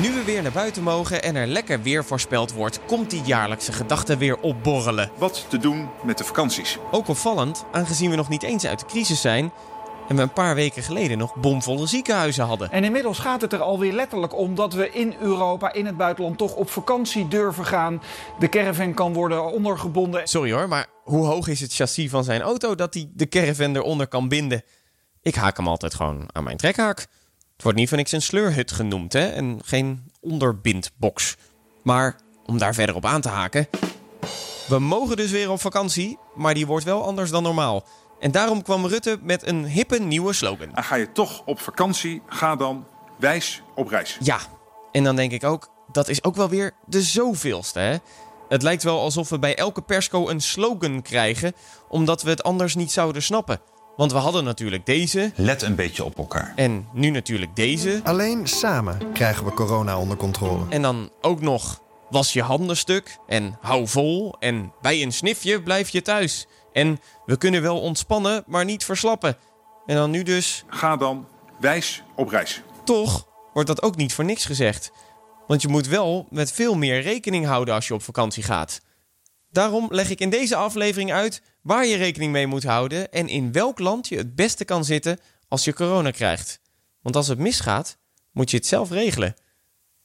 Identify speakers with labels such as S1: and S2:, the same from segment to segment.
S1: Nu we weer naar buiten mogen en er lekker weer voorspeld wordt, komt die jaarlijkse gedachte weer opborrelen.
S2: Wat te doen met de vakanties?
S1: Ook opvallend, aangezien we nog niet eens uit de crisis zijn en we een paar weken geleden nog bomvolle ziekenhuizen hadden.
S3: En inmiddels gaat het er alweer letterlijk om dat we in Europa, in het buitenland, toch op vakantie durven gaan. De caravan kan worden ondergebonden.
S1: Sorry hoor, maar hoe hoog is het chassis van zijn auto dat hij de caravan eronder kan binden? Ik haak hem altijd gewoon aan mijn trekhaak. Het wordt niet van niks een sleurhut genoemd, hè? En geen onderbindbox. Maar om daar verder op aan te haken. We mogen dus weer op vakantie, maar die wordt wel anders dan normaal. En daarom kwam Rutte met een hippe nieuwe slogan.
S2: En ga je toch op vakantie, ga dan wijs op reis.
S1: Ja, en dan denk ik ook, dat is ook wel weer de zoveelste, hè? Het lijkt wel alsof we bij elke persco een slogan krijgen, omdat we het anders niet zouden snappen. Want we hadden natuurlijk deze.
S2: Let een beetje op elkaar.
S1: En nu natuurlijk deze.
S4: Alleen samen krijgen we corona onder controle.
S1: En dan ook nog was je handen stuk en hou vol en bij een snifje blijf je thuis. En we kunnen wel ontspannen, maar niet verslappen. En dan nu dus...
S2: Ga dan wijs op reis.
S1: Toch wordt dat ook niet voor niks gezegd. Want je moet wel met veel meer rekening houden als je op vakantie gaat. Daarom leg ik in deze aflevering uit waar je rekening mee moet houden en in welk land je het beste kan zitten als je corona krijgt. Want als het misgaat, moet je het zelf regelen.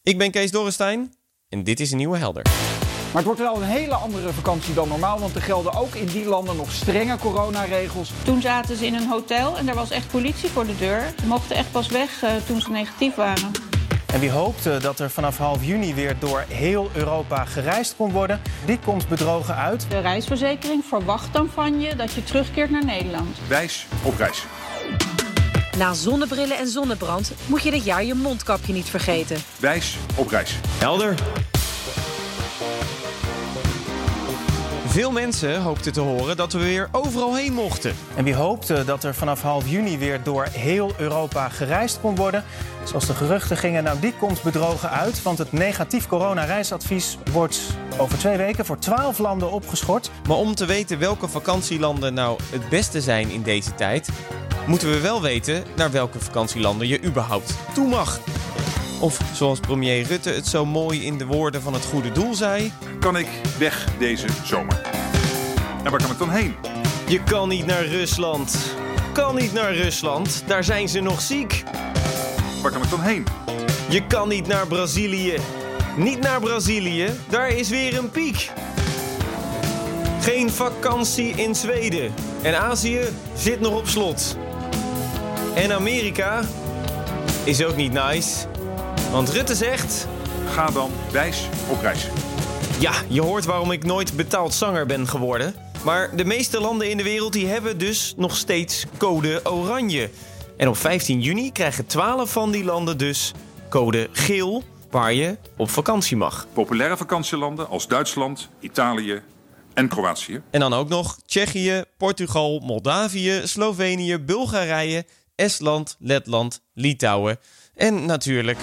S1: Ik ben Kees Dorrestein en dit is een nieuwe Helder.
S3: Maar het wordt wel een hele andere vakantie dan normaal, want er gelden ook in die landen nog strenge coronaregels.
S5: Toen zaten ze in een hotel en er was echt politie voor de deur. Ze mochten echt pas weg uh, toen ze negatief waren.
S6: En wie hoopte dat er vanaf half juni weer door heel Europa gereisd kon worden, die komt bedrogen uit.
S5: De reisverzekering verwacht dan van je dat je terugkeert naar Nederland.
S2: Wijs op reis.
S7: Na zonnebrillen en zonnebrand moet je dit jaar je mondkapje niet vergeten.
S2: Wijs op reis.
S1: Helder. Veel mensen hoopten te horen dat we weer overal heen mochten.
S6: En wie hoopte dat er vanaf half juni weer door heel Europa gereisd kon worden, zoals de geruchten gingen, nou die komt bedrogen uit. Want het negatief coronareisadvies wordt over twee weken voor twaalf landen opgeschort.
S1: Maar om te weten welke vakantielanden nou het beste zijn in deze tijd, moeten we wel weten naar welke vakantielanden je überhaupt toe mag. Zoals premier Rutte het zo mooi in de woorden van het goede doel zei:
S2: Kan ik weg deze zomer? En waar kan ik dan heen?
S1: Je kan niet naar Rusland. Kan niet naar Rusland, daar zijn ze nog ziek.
S2: Waar kan ik dan heen?
S1: Je kan niet naar Brazilië. Niet naar Brazilië, daar is weer een piek. Geen vakantie in Zweden. En Azië zit nog op slot. En Amerika is ook niet nice. Want Rutte zegt...
S2: Ga dan wijs op reis.
S1: Ja, je hoort waarom ik nooit betaald zanger ben geworden. Maar de meeste landen in de wereld die hebben dus nog steeds code oranje. En op 15 juni krijgen 12 van die landen dus code geel... waar je op vakantie mag.
S2: Populaire vakantielanden als Duitsland, Italië en Kroatië.
S1: En dan ook nog Tsjechië, Portugal, Moldavië, Slovenië, Bulgarije... Estland, Letland, Litouwen en natuurlijk...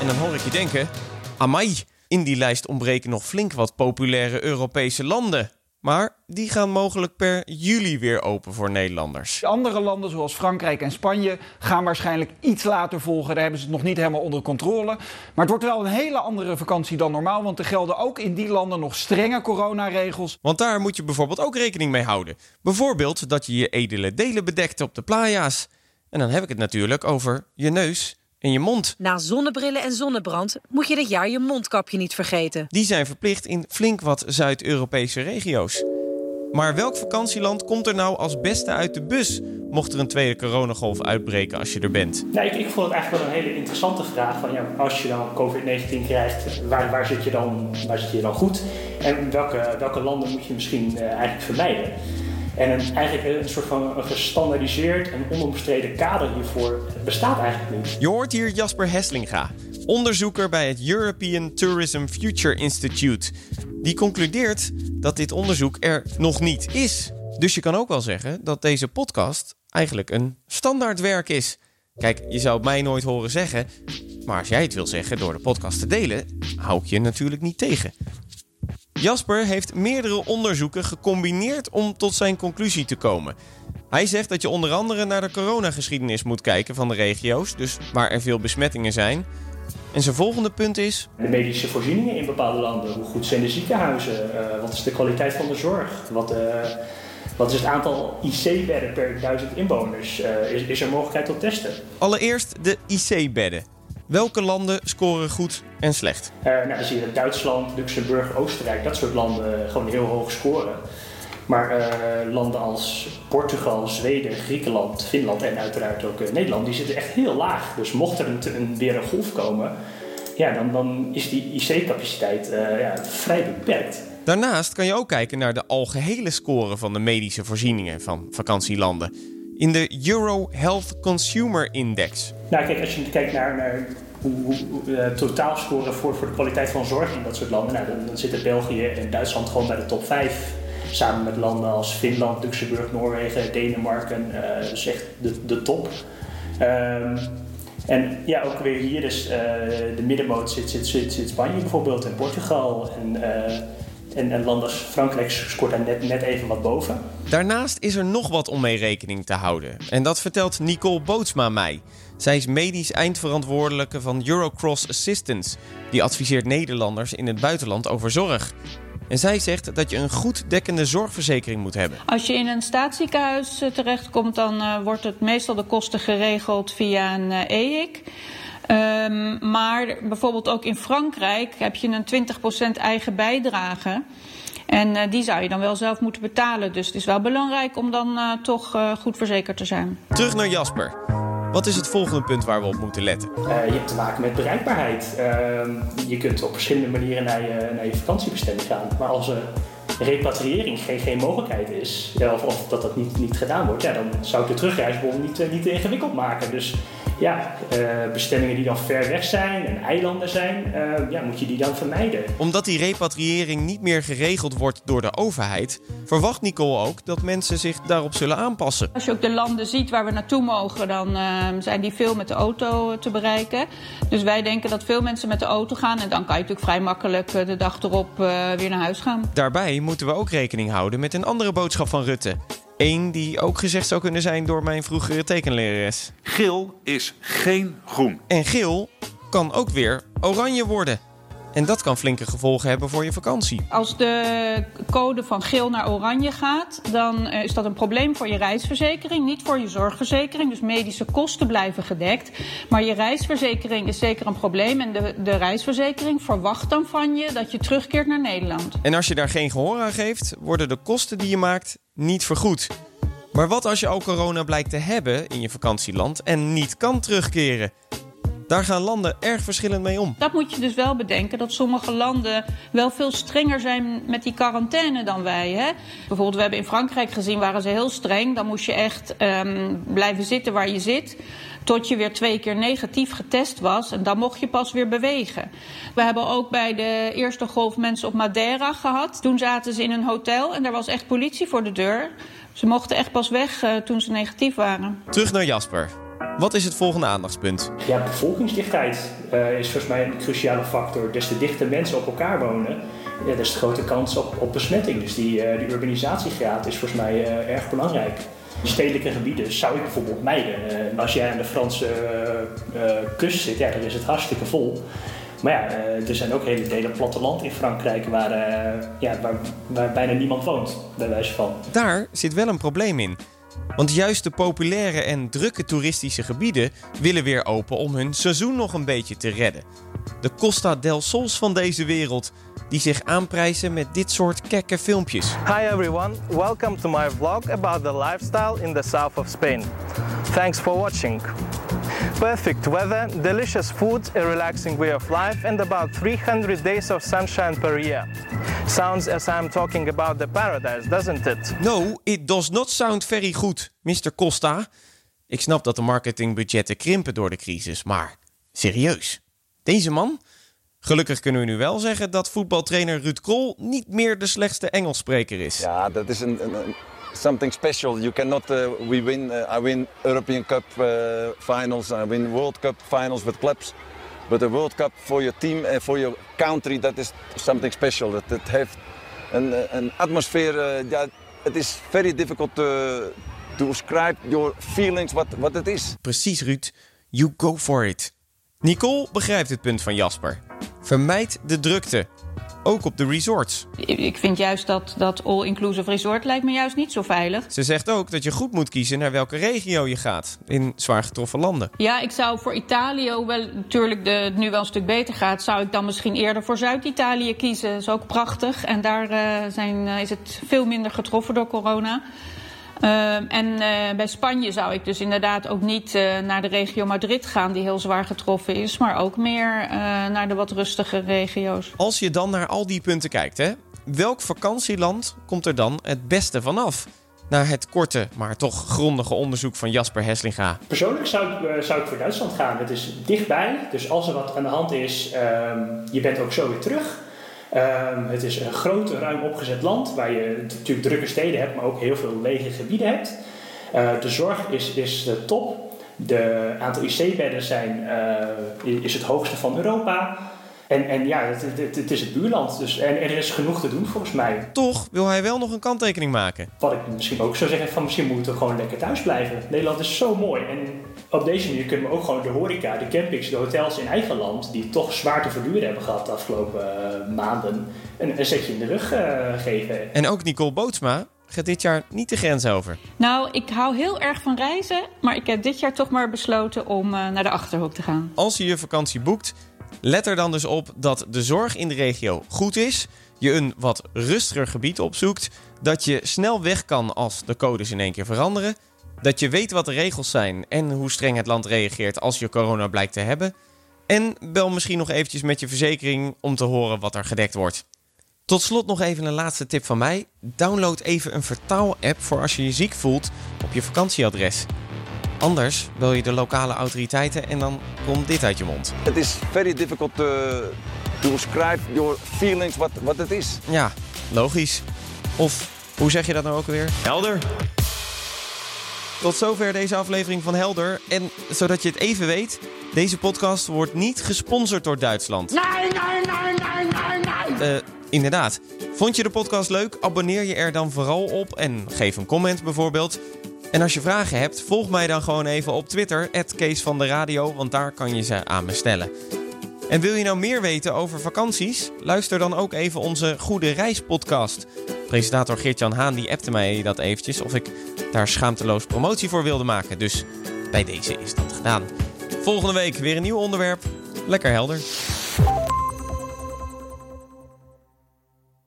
S1: En dan hoor ik je denken... Amai, in die lijst ontbreken nog flink wat populaire Europese landen. Maar die gaan mogelijk per juli weer open voor Nederlanders.
S3: Andere landen zoals Frankrijk en Spanje gaan waarschijnlijk iets later volgen. Daar hebben ze het nog niet helemaal onder controle. Maar het wordt wel een hele andere vakantie dan normaal. Want er gelden ook in die landen nog strenge coronaregels.
S1: Want daar moet je bijvoorbeeld ook rekening mee houden. Bijvoorbeeld dat je je edele delen bedekt op de playa's. En dan heb ik het natuurlijk over je neus en je mond.
S7: Na zonnebrillen en zonnebrand moet je dit jaar je mondkapje niet vergeten.
S1: Die zijn verplicht in flink wat Zuid-Europese regio's. Maar welk vakantieland komt er nou als beste uit de bus... mocht er een tweede coronagolf uitbreken als je er bent?
S8: Nou, ik, ik vond het eigenlijk wel een hele interessante vraag. Van, ja, als je dan COVID-19 krijgt, waar, waar, zit je dan, waar zit je dan goed? En welke, welke landen moet je misschien uh, eigenlijk vermijden? En een, eigenlijk een soort van een gestandaardiseerd en onomstreden kader hiervoor bestaat eigenlijk niet.
S1: Je hoort hier Jasper Heslinga, onderzoeker bij het European Tourism Future Institute. Die concludeert dat dit onderzoek er nog niet is. Dus je kan ook wel zeggen dat deze podcast eigenlijk een standaardwerk is. Kijk, je zou mij nooit horen zeggen, maar als jij het wil zeggen door de podcast te delen, hou ik je natuurlijk niet tegen. Jasper heeft meerdere onderzoeken gecombineerd om tot zijn conclusie te komen. Hij zegt dat je onder andere naar de coronageschiedenis moet kijken van de regio's, dus waar er veel besmettingen zijn. En zijn volgende punt is.
S8: De medische voorzieningen in bepaalde landen. Hoe goed zijn de ziekenhuizen? Uh, wat is de kwaliteit van de zorg? Wat, uh, wat is het aantal IC-bedden per duizend inwoners? Uh, is, is er mogelijkheid tot testen?
S1: Allereerst de IC-bedden. Welke landen scoren goed en slecht?
S8: nou, dan zie je dat Duitsland, Luxemburg, Oostenrijk, dat soort landen gewoon heel hoog scoren. Maar uh, landen als Portugal, Zweden, Griekenland, Finland en uiteraard ook uh, Nederland, die zitten echt heel laag. Dus mocht er een, een, weer een golf komen, ja, dan, dan is die IC-capaciteit uh, ja, vrij beperkt.
S1: Daarnaast kan je ook kijken naar de algehele score van de medische voorzieningen van vakantielanden. In de Euro Health Consumer Index.
S8: Nou, kijk, als je kijkt naar, naar hoe, uh, totaalscoren voor, voor de kwaliteit van zorg in dat soort landen, nou, dan, zitten België en Duitsland gewoon bij de top 5 samen met landen als Finland, Luxemburg, Noorwegen, Denemarken. Uh, dus echt de, de top. Um, en ja, ook weer hier, dus uh, de middenmoot zit, zit, zit, Spanje bijvoorbeeld en Portugal. En, en, en landen als Frankrijk scoort daar net, net even wat boven.
S1: Daarnaast is er nog wat om mee rekening te houden. En dat vertelt Nicole Bootsma mij. Zij is medisch eindverantwoordelijke van Eurocross Assistance. Die adviseert Nederlanders in het buitenland over zorg. En zij zegt dat je een goed dekkende zorgverzekering moet hebben.
S5: Als je in een staatsziekenhuis terechtkomt, dan uh, wordt het meestal de kosten geregeld via een uh, EIC. Um, maar bijvoorbeeld ook in Frankrijk heb je een 20% eigen bijdrage. En uh, die zou je dan wel zelf moeten betalen. Dus het is wel belangrijk om dan uh, toch uh, goed verzekerd te zijn.
S1: Terug naar Jasper. Wat is het volgende punt waar we op moeten letten?
S8: Uh, je hebt te maken met bereikbaarheid. Uh, je kunt op verschillende manieren naar je, naar je vakantiebestemming gaan. Maar als er repatriëring geen, geen mogelijkheid is, of, of dat dat niet, niet gedaan wordt, ja, dan zou ik de terugreisbon niet, uh, niet te ingewikkeld maken. Dus ja, uh, bestemmingen die dan ver weg zijn en eilanden zijn, uh, ja, moet je die dan vermijden.
S1: Omdat die repatriëring niet meer geregeld wordt door de overheid, verwacht Nicole ook dat mensen zich daarop zullen aanpassen.
S5: Als je ook de landen ziet waar we naartoe mogen, dan uh, zijn die veel met de auto te bereiken. Dus wij denken dat veel mensen met de auto gaan en dan kan je natuurlijk vrij makkelijk de dag erop weer naar huis gaan.
S1: Daarbij moeten we ook rekening houden met een andere boodschap van Rutte. Eén die ook gezegd zou kunnen zijn door mijn vroegere tekenlerares.
S2: Geel is geen groen.
S1: En geel kan ook weer oranje worden. En dat kan flinke gevolgen hebben voor je vakantie.
S5: Als de code van geel naar oranje gaat, dan is dat een probleem voor je reisverzekering, niet voor je zorgverzekering. Dus medische kosten blijven gedekt. Maar je reisverzekering is zeker een probleem. En de, de reisverzekering verwacht dan van je dat je terugkeert naar Nederland.
S1: En als je daar geen gehoor aan geeft, worden de kosten die je maakt niet vergoed. Maar wat als je al corona blijkt te hebben in je vakantieland en niet kan terugkeren? Daar gaan landen erg verschillend mee om.
S5: Dat moet je dus wel bedenken, dat sommige landen wel veel strenger zijn met die quarantaine dan wij. Hè? Bijvoorbeeld, we hebben in Frankrijk gezien, waren ze heel streng. Dan moest je echt um, blijven zitten waar je zit. Tot je weer twee keer negatief getest was. En dan mocht je pas weer bewegen. We hebben ook bij de eerste golf mensen op Madeira gehad. Toen zaten ze in een hotel en er was echt politie voor de deur. Ze mochten echt pas weg uh, toen ze negatief waren.
S1: Terug naar Jasper. Wat is het volgende aandachtspunt?
S8: Ja, bevolkingsdichtheid uh, is volgens mij een cruciale factor. Des te dichter mensen op elkaar wonen, ja, des te grotere kans op, op besmetting. Dus die, uh, die urbanisatiegraad is volgens mij uh, erg belangrijk. Stedelijke gebieden zou ik bijvoorbeeld mijden. als jij aan de Franse kust zit, ja, dan is het hartstikke vol. Maar ja, er zijn ook hele delen platteland in Frankrijk waar, ja, waar, waar bijna niemand woont, bij wijze van.
S1: Daar zit wel een probleem in. Want juist de populaire en drukke toeristische gebieden willen weer open om hun seizoen nog een beetje te redden. De Costa del Sols van deze wereld, die zich aanprijzen met dit soort kekke filmpjes.
S9: Hi everyone, welcome to my vlog about the lifestyle in the south of Spain. Thanks for watching. Perfect weather, delicious food, a relaxing way of life, and about 300 days of sunshine per year. Sounds as I'm talking about the paradise, doesn't it?
S1: No, it does not sound very good, Mr. Costa. Ik snap dat de marketingbudgetten krimpen door de crisis, maar serieus. Deze man? Gelukkig kunnen we nu wel zeggen dat voetbaltrainer Ruud Krol niet meer de slechtste Engelsspreker is.
S10: Ja, dat is een, een, een something special. You cannot. Uh, we win. Uh, I win European Cup uh, finals. I win World Cup finals with clubs. But a World Cup for your team and for your country, that is something special. Het, het heeft een, een atmosfeer. ja, het is very difficult to, to describe your feelings what, what it is.
S1: Precies, Ruud. You go for it. Nicole begrijpt het punt van Jasper. Vermijd de drukte. Ook op de resorts.
S5: Ik vind juist dat dat all-inclusive resort lijkt me juist niet zo veilig.
S1: Ze zegt ook dat je goed moet kiezen naar welke regio je gaat. In zwaar getroffen landen.
S5: Ja, ik zou voor Italië, hoewel natuurlijk de, het nu wel een stuk beter gaat... zou ik dan misschien eerder voor Zuid-Italië kiezen. Dat is ook prachtig. En daar uh, zijn, uh, is het veel minder getroffen door corona. Uh, en uh, bij Spanje zou ik dus inderdaad ook niet uh, naar de regio Madrid gaan, die heel zwaar getroffen is, maar ook meer naar de wat rustige regio's.
S1: Als je dan naar al die punten kijkt, hè, welk vakantieland komt er dan het beste vanaf? Naar het korte, maar toch grondige onderzoek van Jasper Heslinga.
S8: Persoonlijk zou ik, zou ik voor Duitsland gaan. Het is dichtbij, dus als er wat aan de hand is, je bent ook zo weer terug. Um, het is een groot, ruim opgezet land waar je natuurlijk drukke steden hebt, maar ook heel veel lege gebieden hebt. Uh, de zorg is, is top. De aantal IC-bedden uh, is het hoogste van Europa. En, en ja, het, het, het, is het buurland. Dus, en er is genoeg te doen volgens mij.
S1: Toch wil hij wel nog een kanttekening maken.
S8: Wat ik misschien ook zou zeggen, van misschien moeten we gewoon lekker thuis blijven. Nederland is zo mooi. En op deze manier kunnen we ook gewoon de horeca, de campings, de hotels in eigen land... die toch zwaar te verduren hebben gehad de afgelopen uh, maanden... Een, een zetje in de rug uh, geven.
S1: En ook Nicole Bootsma gaat dit jaar niet de grens over.
S5: Nou, ik hou heel erg van reizen, maar ik heb dit jaar toch maar besloten om uh, naar de Achterhoek te gaan.
S1: Als je je vakantie boekt, let er dan dus op dat de zorg in de regio goed is, je een wat rustiger gebied opzoekt, dat je snel weg kan als de codes in één keer veranderen, dat je weet wat de regels zijn en hoe streng het land reageert als je corona blijkt te hebben, en bel misschien nog eventjes met je verzekering om te horen wat er gedekt wordt. Tot slot nog even een laatste tip van mij. Download even een vertaal-app voor als je je ziek voelt op je vakantieadres. Anders bel je de lokale autoriteiten en dan komt dit uit je mond.
S10: It is very difficult to, to describe your feelings what, what it is.
S1: Ja, logisch. Of hoe zeg je dat nou ook weer? Helder. Tot zover deze aflevering van Helder. En zodat je het even weet, deze podcast wordt niet gesponsord door Duitsland.
S11: Nee, nee, nee, nee, nee, nee.
S1: Uh, inderdaad. Vond je de podcast leuk? Abonneer je er dan vooral op en geef een comment bijvoorbeeld. En als je vragen hebt, volg mij dan gewoon even op Twitter, Kees van de Radio, want daar kan je ze aan me stellen. En wil je nou meer weten over vakanties? Luister dan ook even onze Goede Reis podcast. Presentator Geert-Jan Haan die appte mij dat eventjes of ik daar schaamteloos promotie voor wilde maken. Dus bij deze is dat gedaan. Volgende week weer een nieuw onderwerp. Lekker helder.